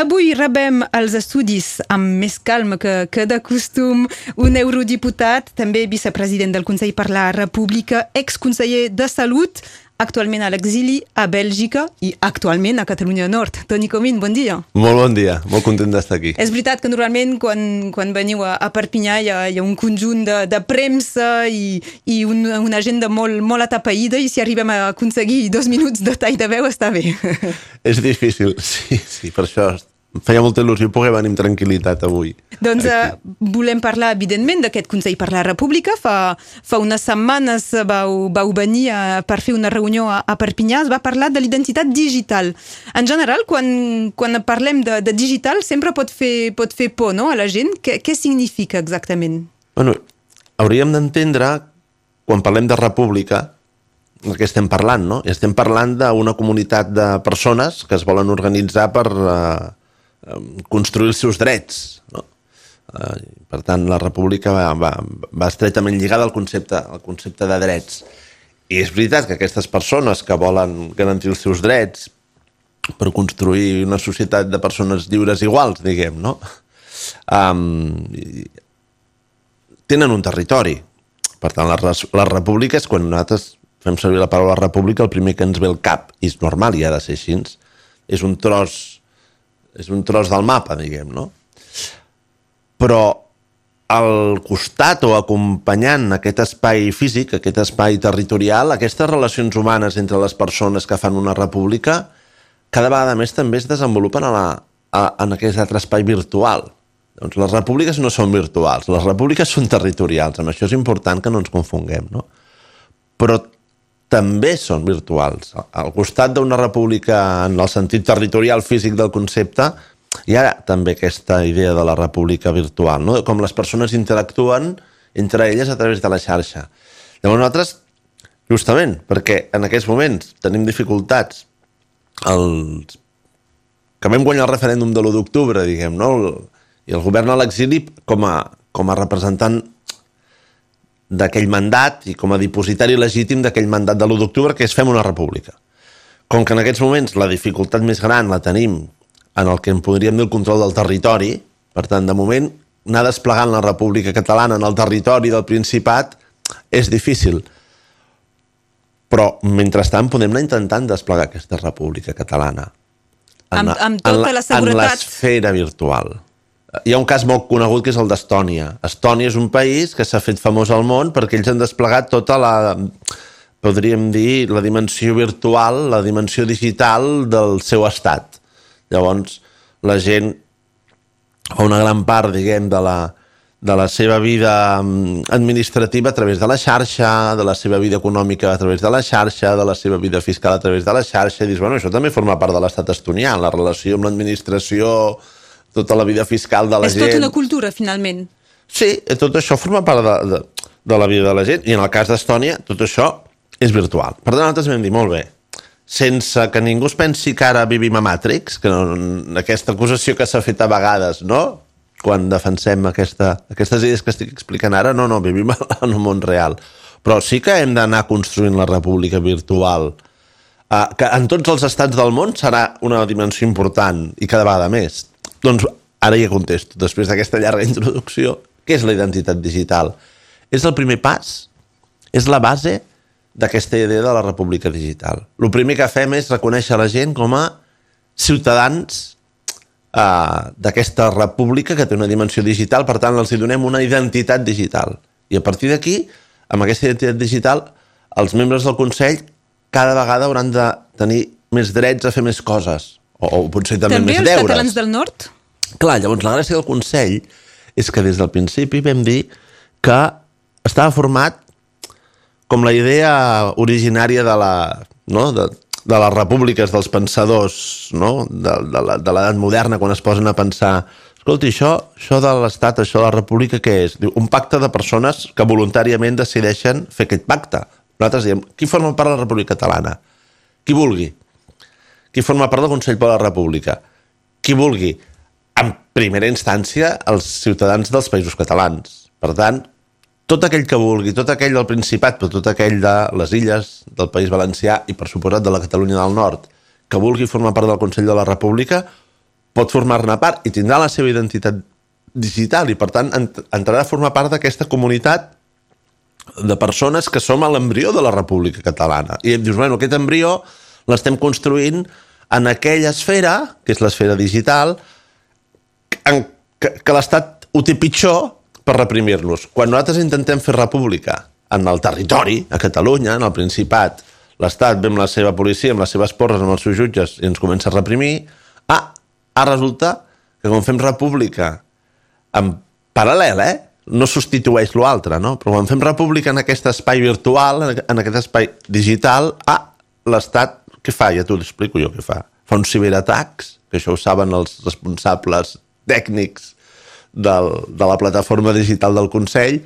Avui rebem als estudis amb més calma que, que de costum un eurodiputat, també vicepresident del Consell per la República, exconseller de Salut, actualment a l'exili a Bèlgica i actualment a Catalunya Nord. Toni Comín, bon dia. Molt bon dia, molt content d'estar aquí. És veritat que normalment quan, quan veniu a, a Perpinyà hi ha, hi ha un conjunt de, de premsa i, i un, una agenda molt, molt atapeïda i si arribem a aconseguir dos minuts de tall de veu està bé. És difícil, sí, sí, per això em feia molta il·lusió poder venir amb tranquil·litat avui. Doncs uh, volem parlar, evidentment, d'aquest Consell per la República. Fa, fa unes setmanes vau, vau venir a, per fer una reunió a, a Perpinyà. Es va parlar de l'identitat digital. En general, quan, quan parlem de, de digital, sempre pot fer, pot fer por no, a la gent. Què, què significa exactament? Bueno, hauríem d'entendre, quan parlem de república, el que estem parlant, no? Estem parlant d'una comunitat de persones que es volen organitzar per... Uh, construir els seus drets. No? Eh, per tant, la república va, va, va estretament lligada al concepte, al concepte de drets. I és veritat que aquestes persones que volen garantir els seus drets per construir una societat de persones lliures iguals, diguem, no? Um, tenen un territori. Per tant, les, les repúbliques, quan nosaltres fem servir la paraula república, el primer que ens ve al cap, i és normal i ha de ser així, és un tros és un tros del mapa, diguem, no? Però al costat o acompanyant aquest espai físic, aquest espai territorial, aquestes relacions humanes entre les persones que fan una república, cada vegada més també es desenvolupen a la, a, en aquest altre espai virtual. Doncs les repúbliques no són virtuals, les repúbliques són territorials, amb això és important que no ens confonguem, no? Però també són virtuals. Al costat d'una república en el sentit territorial físic del concepte, hi ha també aquesta idea de la república virtual, no? com les persones interactuen entre elles a través de la xarxa. Llavors nosaltres, justament, perquè en aquests moments tenim dificultats, els... que vam guanyar el referèndum de l'1 d'octubre, diguem, no? i el govern a l'exili com, a, com a representant d'aquell mandat i com a dipositari legítim d'aquell mandat de l'1 d'octubre, que és fem una república. Com que en aquests moments la dificultat més gran la tenim en el que en podríem dir el control del territori, per tant, de moment, anar desplegant la República Catalana en el territori del Principat és difícil. Però, mentrestant, podem anar intentant desplegar aquesta República Catalana. En, amb, amb tota la seguretat... En l'esfera virtual. Hi ha un cas molt conegut que és el d'Estònia. Estònia és un país que s'ha fet famós al món perquè ells han desplegat tota la, podríem dir, la dimensió virtual, la dimensió digital del seu estat. Llavors, la gent fa una gran part, diguem, de la, de la seva vida mm, administrativa a través de la xarxa, de la seva vida econòmica a través de la xarxa, de la seva vida fiscal a través de la xarxa, i dius, bueno, això també forma part de l'estat estonià, la relació amb l'administració tota la vida fiscal de la és gent... És tota una cultura, finalment. Sí, tot això forma part de, de, de la vida de la gent, i en el cas d'Estònia tot això és virtual. Per tant, nosaltres vam dir, molt bé, sense que ningú es pensi que ara vivim a Matrix, que no, aquesta acusació que s'ha fet a vegades, no?, quan defensem aquesta, aquestes idees que estic explicant ara, no, no, vivim en un món real. Però sí que hem d'anar construint la república virtual, eh, que en tots els estats del món serà una dimensió important i cada vegada més. Doncs ara ja contesto, després d'aquesta llarga introducció, què és la identitat digital? És el primer pas, és la base d'aquesta idea de la república digital. El primer que fem és reconèixer la gent com a ciutadans eh, d'aquesta república que té una dimensió digital, per tant els hi donem una identitat digital. I a partir d'aquí, amb aquesta identitat digital, els membres del Consell cada vegada hauran de tenir més drets a fer més coses, o, o potser també, també més deures. També els catalans del nord? Clar, llavors la gràcia del Consell és que des del principi vam dir que estava format com la idea originària de la, no? de, de les repúbliques dels pensadors no? de, de l'edat moderna quan es posen a pensar escolti, això, això de l'Estat, això de la república, què és? Diu, un pacte de persones que voluntàriament decideixen fer aquest pacte. Nosaltres diem, qui forma part de la República Catalana? Qui vulgui qui forma part del Consell per la República, qui vulgui, en primera instància, els ciutadans dels països catalans. Per tant, tot aquell que vulgui, tot aquell del Principat, però tot aquell de les illes, del País Valencià i, per suposat, de la Catalunya del Nord, que vulgui formar part del Consell de la República, pot formar-ne part i tindrà la seva identitat digital i per tant ent entrarà a formar part d'aquesta comunitat de persones que som a l'embrió de la República Catalana. I em dius, bueno, aquest embrió l'estem construint en aquella esfera, que és l'esfera digital, en, que, que l'Estat ho té pitjor per reprimir-nos. Quan nosaltres intentem fer república en el territori, a Catalunya, en el Principat, l'Estat ve amb la seva policia, amb les seves porres, amb els seus jutges, i ens comença a reprimir, ah, ara resulta que quan fem república en paral·lel, eh? no substitueix l'altre, no? Però quan fem república en aquest espai virtual, en aquest espai digital, ah, l'Estat, què fa? Ja t'ho explico jo què fa. Fa uns ciberatacs, que això ho saben els responsables tècnics del, de la plataforma digital del Consell,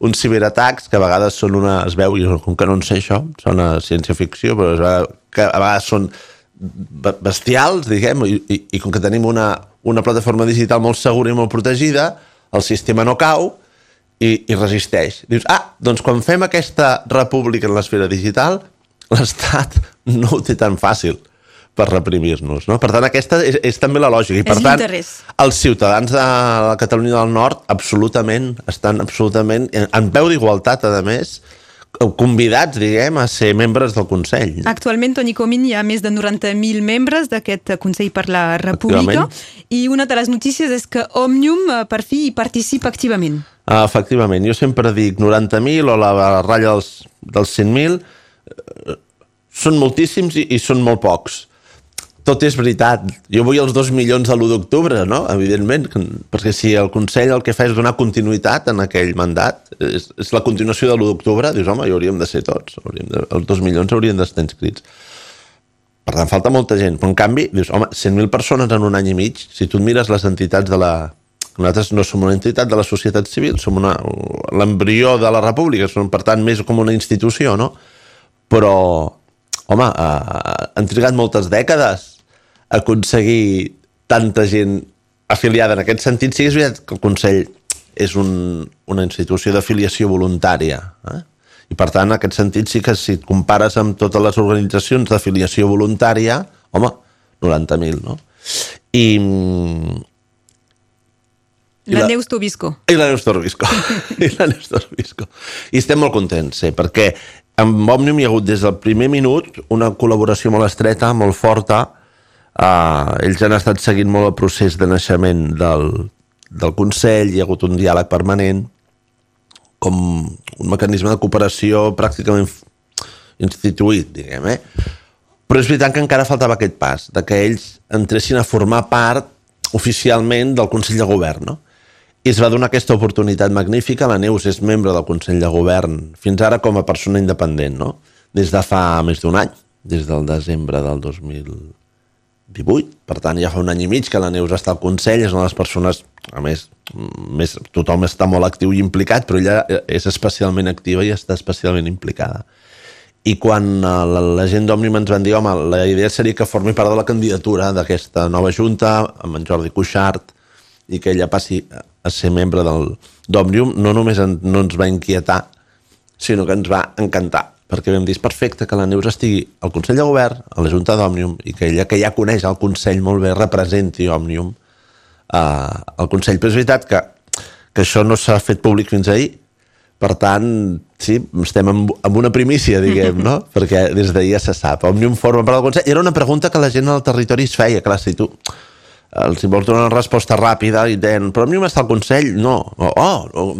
uns ciberatacs que a vegades són una... es veu, i com que no en sé això, sona ciència-ficció, però es veu que a vegades són bestials, diguem, i, i, i com que tenim una, una plataforma digital molt segura i molt protegida, el sistema no cau i, i resisteix. Dius, ah, doncs quan fem aquesta república en l'esfera digital, l'Estat no ho té tan fàcil per reprimir-nos. No? Per tant, aquesta és, és també la lògica. I, per tant, els ciutadans de la Catalunya del Nord absolutament estan absolutament en peu d'igualtat, a més, convidats, diguem, a ser membres del Consell. Actualment, Toni Comín, hi ha més de 90.000 membres d'aquest Consell per la República i una de les notícies és que Òmnium eh, per fi hi participa activament. Efectivament, jo sempre dic 90.000 o la ratlla dels, dels 100.000 eh, són moltíssims i, i són molt pocs tot és veritat. Jo vull els dos milions de l'1 d'octubre, no? Evidentment, perquè si el Consell el que fa és donar continuïtat en aquell mandat, és, és la continuació de l'1 d'octubre, dius, home, hi hauríem de ser tots, hauríem de, els dos milions haurien d'estar inscrits. Per tant, falta molta gent, però en canvi, dius, home, 100.000 persones en un any i mig, si tu mires les entitats de la... Nosaltres no som una entitat de la societat civil, som l'embrió de la república, som, per tant, més com una institució, no? Però, home, eh, han trigat moltes dècades a aconseguir tanta gent afiliada en aquest sentit. Sí que és veritat que el Consell és un, una institució d'afiliació voluntària. Eh? I per tant, en aquest sentit, sí que si et compares amb totes les organitzacions d'afiliació voluntària, home, 90.000, no? I... I la, la Neus Tobisco. I la Neus Tobisco. I la Neus. I estem molt contents, sí, perquè amb Òmnium hi ha hagut des del primer minut una col·laboració molt estreta, molt forta. Uh, ells han estat seguint molt el procés de naixement del, del Consell, hi ha hagut un diàleg permanent, com un mecanisme de cooperació pràcticament instituït, diguem, eh? Però és veritat que encara faltava aquest pas, de que ells entressin a formar part oficialment del Consell de Govern, no? I es va donar aquesta oportunitat magnífica. La Neus és membre del Consell de Govern fins ara com a persona independent, no? Des de fa més d'un any, des del desembre del 2018. Per tant, ja fa un any i mig que la Neus està al Consell, és una de les persones, a més, més tothom està molt actiu i implicat, però ella és especialment activa i està especialment implicada. I quan eh, la, la gent d'Òmnium ens van dir, home, la idea seria que formi part de la candidatura d'aquesta nova junta, amb en Jordi Cuixart, i que ella passi a ser membre del d'Òmnium, no només en, no ens va inquietar, sinó que ens va encantar, perquè vam dir, perfecte que la Neus estigui al Consell de Govern, a la Junta d'Òmnium, i que ella, que ja coneix el Consell molt bé, representi Òmnium eh, al Consell. Però és veritat que, que això no s'ha fet públic fins ahir, per tant, sí, estem amb, amb una primícia, diguem, no? Perquè des d'ahir ja se sap. Òmnium forma part del Consell. Era una pregunta que la gent al territori es feia. Clar, si tu els vols donar una resposta ràpida i deien, però a mi m'està el Consell, no. O, oh,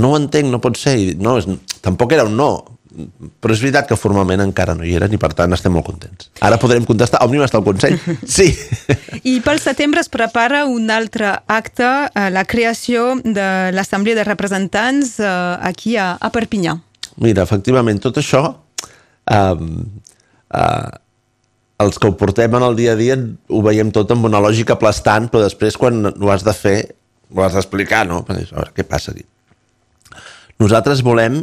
no ho entenc, no pot ser. No, és, tampoc era un no. Però és veritat que formalment encara no hi eren i per tant estem molt contents. Ara podrem contestar, Òmnium està al Consell? Sí. I pel setembre es prepara un altre acte, eh, la creació de l'Assemblea de Representants eh, aquí a, a Perpinyà. Mira, efectivament, tot això eh, eh, els que ho portem en el dia a dia ho veiem tot amb una lògica aplastant, però després quan ho has de fer, ho has d'explicar, no? a veure, què passa aquí? Nosaltres volem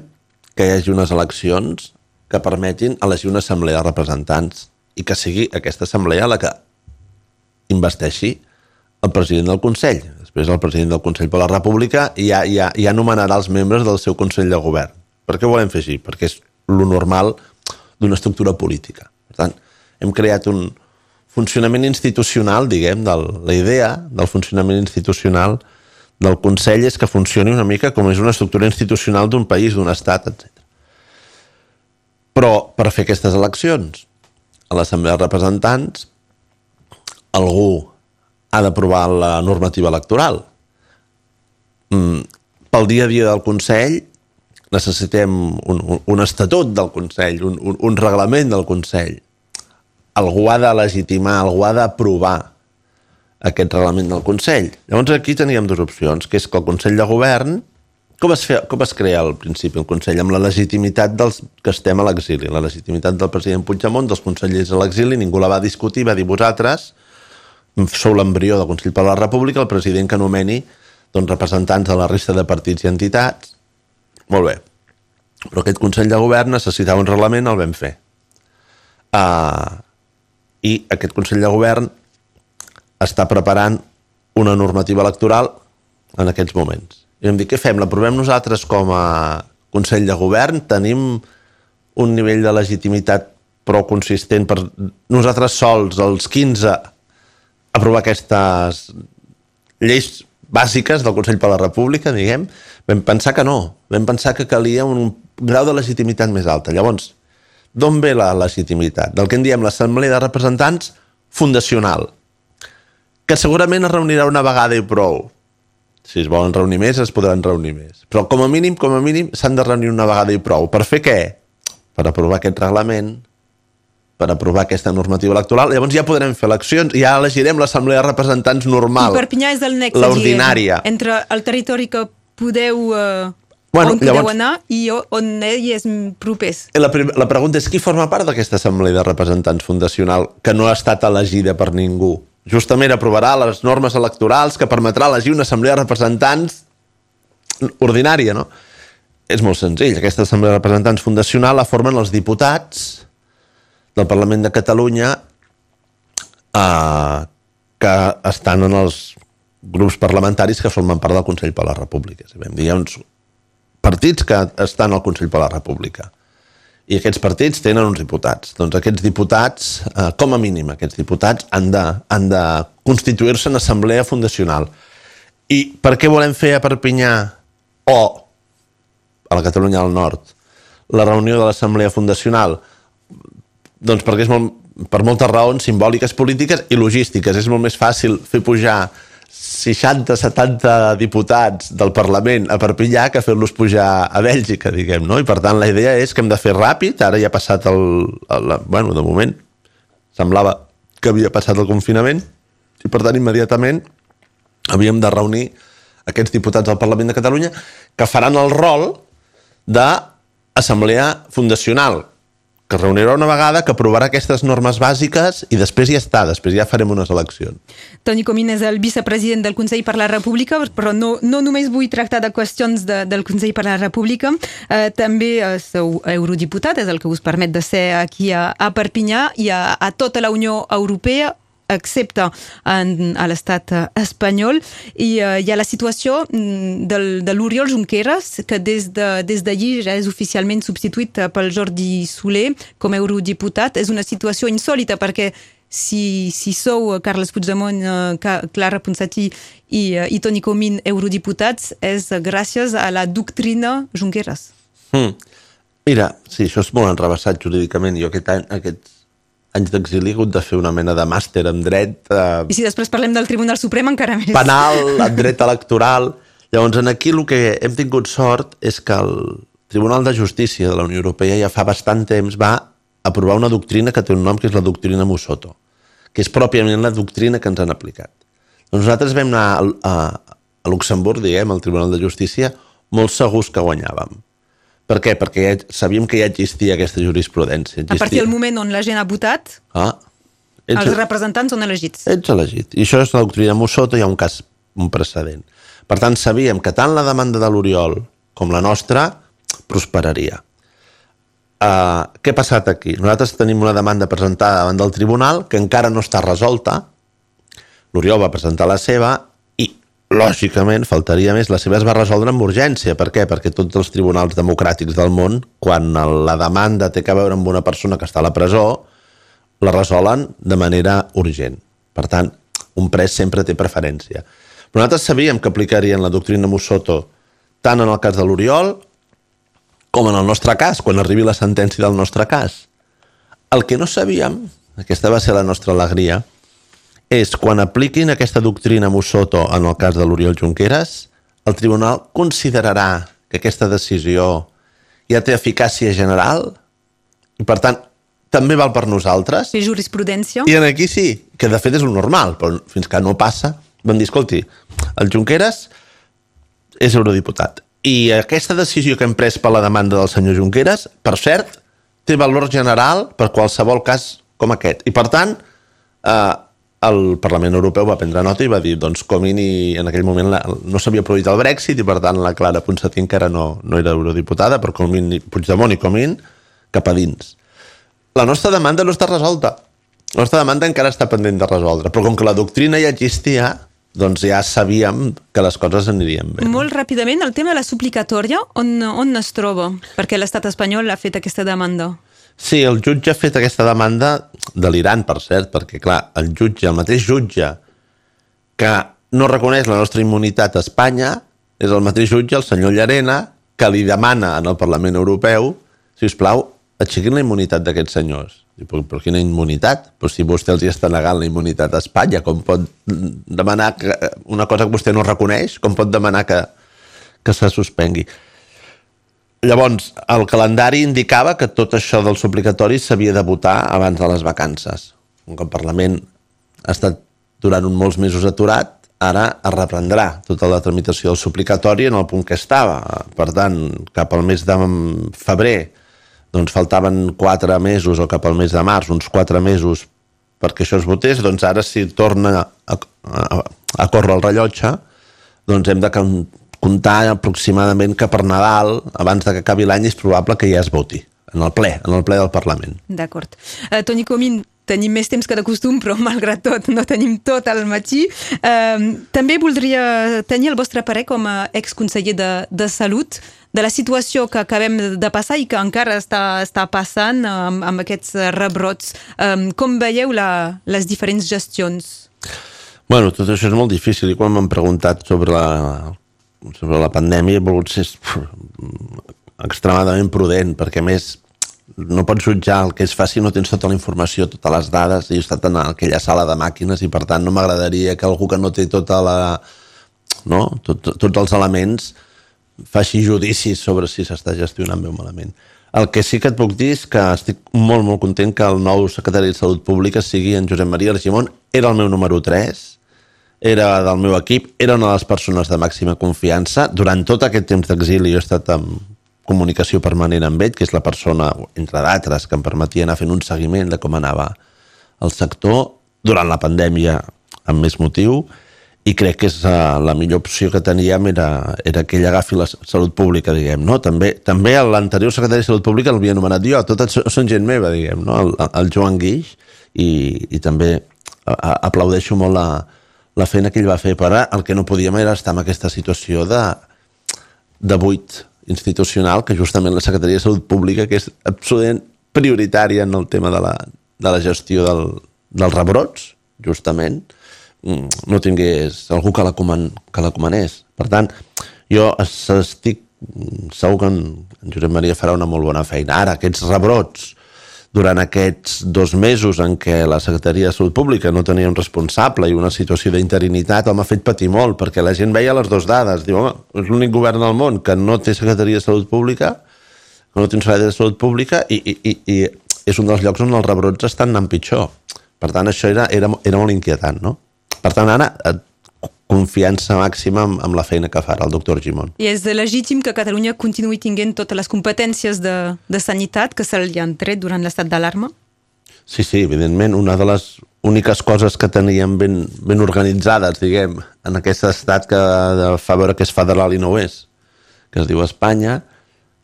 que hi hagi unes eleccions que permetin elegir una assemblea de representants i que sigui aquesta assemblea la que investeixi el president del Consell. Després el president del Consell per la República ja, ja, ja nomenarà els membres del seu Consell de Govern. Per què ho volem fer així? Perquè és lo normal d'una estructura política. Per tant, hem creat un funcionament institucional, diguem, de la idea del funcionament institucional del Consell és que funcioni una mica com és una estructura institucional d'un país, d'un estat, etc. Però per fer aquestes eleccions a l'Assemblea de Representants algú ha d'aprovar la normativa electoral. Mm, pel dia a dia del Consell necessitem un, un, un estatut del Consell, un, un, un reglament del Consell. Algú ha de legitimar, algú ha d'aprovar aquest reglament del Consell. Llavors aquí teníem dues opcions, que és que el Consell de Govern, com es, fe, com es crea al principi el Consell? Amb la legitimitat dels que estem a l'exili, la legitimitat del president Puigdemont, dels consellers a l'exili, ningú la va discutir, va dir vosaltres, sou l'embrió del Consell per la República, el president que anomeni doncs, representants de la resta de partits i entitats. Molt bé. Però aquest Consell de Govern necessitava un reglament, el vam fer. Uh, I aquest Consell de Govern està preparant una normativa electoral en aquests moments. I vam dir, què fem? L'aprovem nosaltres com a Consell de Govern? Tenim un nivell de legitimitat prou consistent per nosaltres sols, els 15, aprovar aquestes lleis bàsiques del Consell per la República, diguem, vam pensar que no. Vam pensar que calia un grau de legitimitat més alta. Llavors, d'on ve la legitimitat? Del que en diem l'Assemblea de Representants fundacional, que segurament es reunirà una vegada i prou. Si es volen reunir més, es podran reunir més. Però com a mínim, com a mínim, s'han de reunir una vegada i prou. Per fer què? Per aprovar aquest reglament, per aprovar aquesta normativa electoral. Llavors ja podrem fer eleccions ja elegirem l'Assemblea de Representants normal. I Perpinyà és el nexe, l'ordinària. Entre el territori que podeu... Eh, bueno, on podeu llavors, anar i on ell és propers. La, la pregunta és qui forma part d'aquesta Assemblea de Representants fundacional que no ha estat elegida per ningú? Justament aprovarà les normes electorals que permetrà elegir una Assemblea de Representants ordinària, no? És molt senzill. Aquesta Assemblea de Representants fundacional la formen els diputats del Parlament de Catalunya eh, que estan en els grups parlamentaris que formen part del Consell per la República. Vam dir, hi ha uns partits que estan al Consell per la República i aquests partits tenen uns diputats. Doncs aquests diputats, eh, com a mínim, aquests diputats han de, han de constituir-se en assemblea fundacional. I per què volem fer a Perpinyà o a la Catalunya del Nord la reunió de l'assemblea fundacional? Doncs perquè és molt, per moltes raons simbòliques, polítiques i logístiques. És molt més fàcil fer pujar 60-70 diputats del Parlament a Perpinyà que fer-los pujar a Bèlgica, diguem, no? I per tant la idea és que hem de fer ràpid, ara ja ha passat el... el bueno, de moment semblava que havia passat el confinament i per tant immediatament havíem de reunir aquests diputats del Parlament de Catalunya que faran el rol d'assemblea fundacional, que es reunirà una vegada, que aprovarà aquestes normes bàsiques i després ja està, després ja farem unes eleccions. Toni Comín és el vicepresident del Consell per la República, però no, no només vull tractar de qüestions de, del Consell per la República, eh, també sou eurodiputat, és el que us permet de ser aquí a, a Perpinyà i a, a tota la Unió Europea excepte en, a l'estat eh, espanyol i uh, hi ha la situació mm, del, de l'Oriol Junqueras que des d'allí de, des ja és oficialment substituït eh, pel Jordi Soler com a eurodiputat. És una situació insòlita perquè si, si sou Carles Puigdemont, uh, Clara Ponsatí i, i Toni Comín eurodiputats és gràcies a la doctrina Junqueras. Hmm. Mira, sí, això és molt enrebaçat jurídicament. Jo aquest any, aquests anys d'exili he hagut de fer una mena de màster en dret... Eh, I si després parlem del Tribunal Suprem encara més. Penal, en dret electoral... Llavors, en aquí el que hem tingut sort és que el Tribunal de Justícia de la Unió Europea ja fa bastant temps va aprovar una doctrina que té un nom que és la doctrina Musoto, que és pròpiament la doctrina que ens han aplicat. Doncs nosaltres vam anar a, a, a Luxemburg, diguem, al Tribunal de Justícia, molt segurs que guanyàvem per què? Perquè ja, sabíem que ja existia aquesta jurisprudència. Existia. A partir del moment on la gent ha votat, ah, ets, els representants són elegits. Ets elegit. I això és la doctrina Mussota, hi ha un cas, un precedent. Per tant, sabíem que tant la demanda de l'Oriol com la nostra prosperaria. Uh, què ha passat aquí? Nosaltres tenim una demanda presentada davant del tribunal que encara no està resolta. L'Oriol va presentar la seva lògicament, faltaria més, la seva es va resoldre amb urgència. Per què? Perquè tots els tribunals democràtics del món, quan la demanda té que veure amb una persona que està a la presó, la resolen de manera urgent. Per tant, un pres sempre té preferència. Però nosaltres sabíem que aplicarien la doctrina Mussoto tant en el cas de l'Oriol com en el nostre cas, quan arribi la sentència del nostre cas. El que no sabíem, aquesta va ser la nostra alegria, és quan apliquin aquesta doctrina Mussoto en el cas de l'Oriol Junqueras, el tribunal considerarà que aquesta decisió ja té eficàcia general i, per tant, també val per nosaltres. I jurisprudència. I en aquí sí, que de fet és el normal, però fins que no passa, vam dir, escolti, el Junqueras és eurodiputat. I aquesta decisió que hem pres per la demanda del senyor Junqueras, per cert, té valor general per qualsevol cas com aquest. I, per tant, eh, el Parlament Europeu va prendre nota i va dir doncs Comín i en aquell moment la, no s'havia produït el Brexit i per tant la Clara Ponsatí encara no, no era eurodiputada però Comín, Puigdemont i Comín cap a dins la nostra demanda no està resolta. La nostra demanda encara està pendent de resoldre, però com que la doctrina ja existia, doncs ja sabíem que les coses anirien bé. Molt ràpidament, el tema de la suplicatòria, on, on es troba? Perquè l'estat espanyol ha fet aquesta demanda. Sí, el jutge ha fet aquesta demanda de l'Iran, per cert, perquè, clar, el jutge, el mateix jutge que no reconeix la nostra immunitat a Espanya, és el mateix jutge, el senyor Llarena, que li demana en el Parlament Europeu, si us plau, aixequin la immunitat d'aquests senyors. Però, però quina immunitat? Però si vostè els hi està negant la immunitat a Espanya, com pot demanar que una cosa que vostè no reconeix, com pot demanar que, que se suspengui? Llavors, el calendari indicava que tot això del suplicatori s'havia de votar abans de les vacances. Com que el Parlament ha estat durant un molts mesos aturat, ara es reprendrà tota la tramitació del suplicatori en el punt que estava. Per tant, cap al mes de febrer doncs faltaven quatre mesos o cap al mes de març, uns quatre mesos perquè això es votés, doncs ara si torna a, a, a córrer el rellotge, doncs hem de comptar aproximadament que per Nadal, abans de que acabi l'any, és probable que ja es voti en el ple, en el ple del Parlament. D'acord. Uh, Toni Comín, tenim més temps que de costum, però malgrat tot no tenim tot al matí. Uh, també voldria tenir el vostre parer com a exconseller de, de Salut de la situació que acabem de passar i que encara està, està passant amb, amb aquests rebrots. Um, com veieu la, les diferents gestions? Bueno, tot això és molt difícil i quan m'han preguntat sobre la, sobre la pandèmia he volgut ser extremadament prudent perquè més no pots jutjar el que és fàcil, no tens tota la informació, totes les dades, i he estat en aquella sala de màquines i per tant no m'agradaria que algú que no té tota la, no? Tot, tots els elements faci judicis sobre si s'està gestionant bé o malament. El que sí que et puc dir és que estic molt, molt content que el nou secretari de Salut Pública sigui en Josep Maria Argimon. Era el meu número 3, era del meu equip, era una de les persones de màxima confiança. Durant tot aquest temps d'exili jo he estat en comunicació permanent amb ell, que és la persona, entre d'altres, que em permetia anar fent un seguiment de com anava el sector durant la pandèmia amb més motiu i crec que és uh, la millor opció que teníem era, era que ell agafi la salut pública, diguem, no? També, també l'anterior secretari de Salut Pública l'havia anomenat jo, tots són gent meva, diguem, no? El, el Joan Guix, i, i també aplaudeixo molt la, la feina que ell va fer, però el que no podíem era estar en aquesta situació de, de buit institucional que justament la Secretaria de Salut Pública, que és absolutament prioritària en el tema de la, de la gestió del, dels rebrots, justament, Mm, no tingués algú que la, coman, que la comanés. Per tant, jo estic segur que en, en Josep Maria farà una molt bona feina. Ara, aquests rebrots, durant aquests dos mesos en què la Secretaria de Salut Pública no tenia un responsable i una situació d'interinitat, m'ha fet patir molt, perquè la gent veia les dues dades. Diu, home, és l'únic govern del món que no té Secretaria de Salut Pública, que no té un Secretaria de Salut Pública, i, i, i, i és un dels llocs on els rebrots estan anant pitjor. Per tant, això era, era, era molt inquietant, no? Per tant, ara, confiança màxima amb, amb la feina que farà el doctor Gimon. I és legítim que Catalunya continuï tinguent totes les competències de, de sanitat que se li han tret durant l'estat d'alarma? Sí, sí, evidentment, una de les úniques coses que teníem ben, ben organitzades, diguem, en aquest estat que fa veure que és federal i no ho és, que es diu Espanya,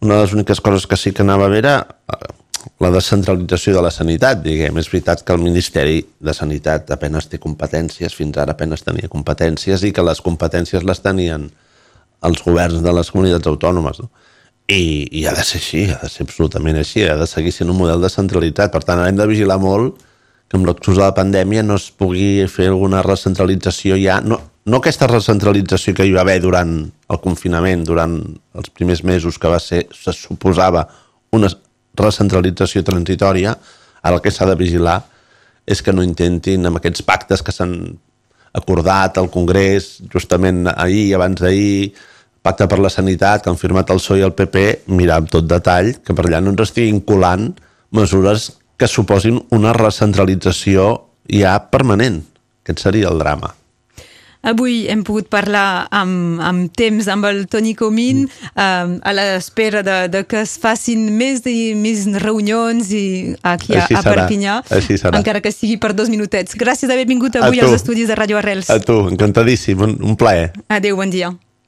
una de les úniques coses que sí que anava a veure la descentralització de la sanitat, diguem. És veritat que el Ministeri de Sanitat apenes té competències, fins ara apenes tenia competències, i que les competències les tenien els governs de les comunitats autònomes. No? I, I ha de ser així, ha de ser absolutament així, ha de seguir sent un model descentralitzat. Per tant, hem de vigilar molt que amb l'excusa de la pandèmia no es pugui fer alguna recentralització ja, no, no aquesta recentralització que hi va haver durant el confinament, durant els primers mesos que va ser, se suposava una recentralització transitòria, ara el que s'ha de vigilar és que no intentin amb aquests pactes que s'han acordat al Congrés justament ahir, abans d'ahir, pacte per la sanitat que han firmat el PSOE i el PP, mirar amb tot detall que per allà no ens estiguin colant mesures que suposin una recentralització ja permanent. Aquest seria el drama. Avui hem pogut parlar amb, amb temps amb el Toni Comín mm. um, a l'espera de, de que es facin més, de, més reunions i aquí a, a Perpinyà, encara que sigui per dos minutets. Gràcies d'haver vingut avui als estudis de Radio Arrels. A tu, encantadíssim, un, un plaer. Adéu, bon dia.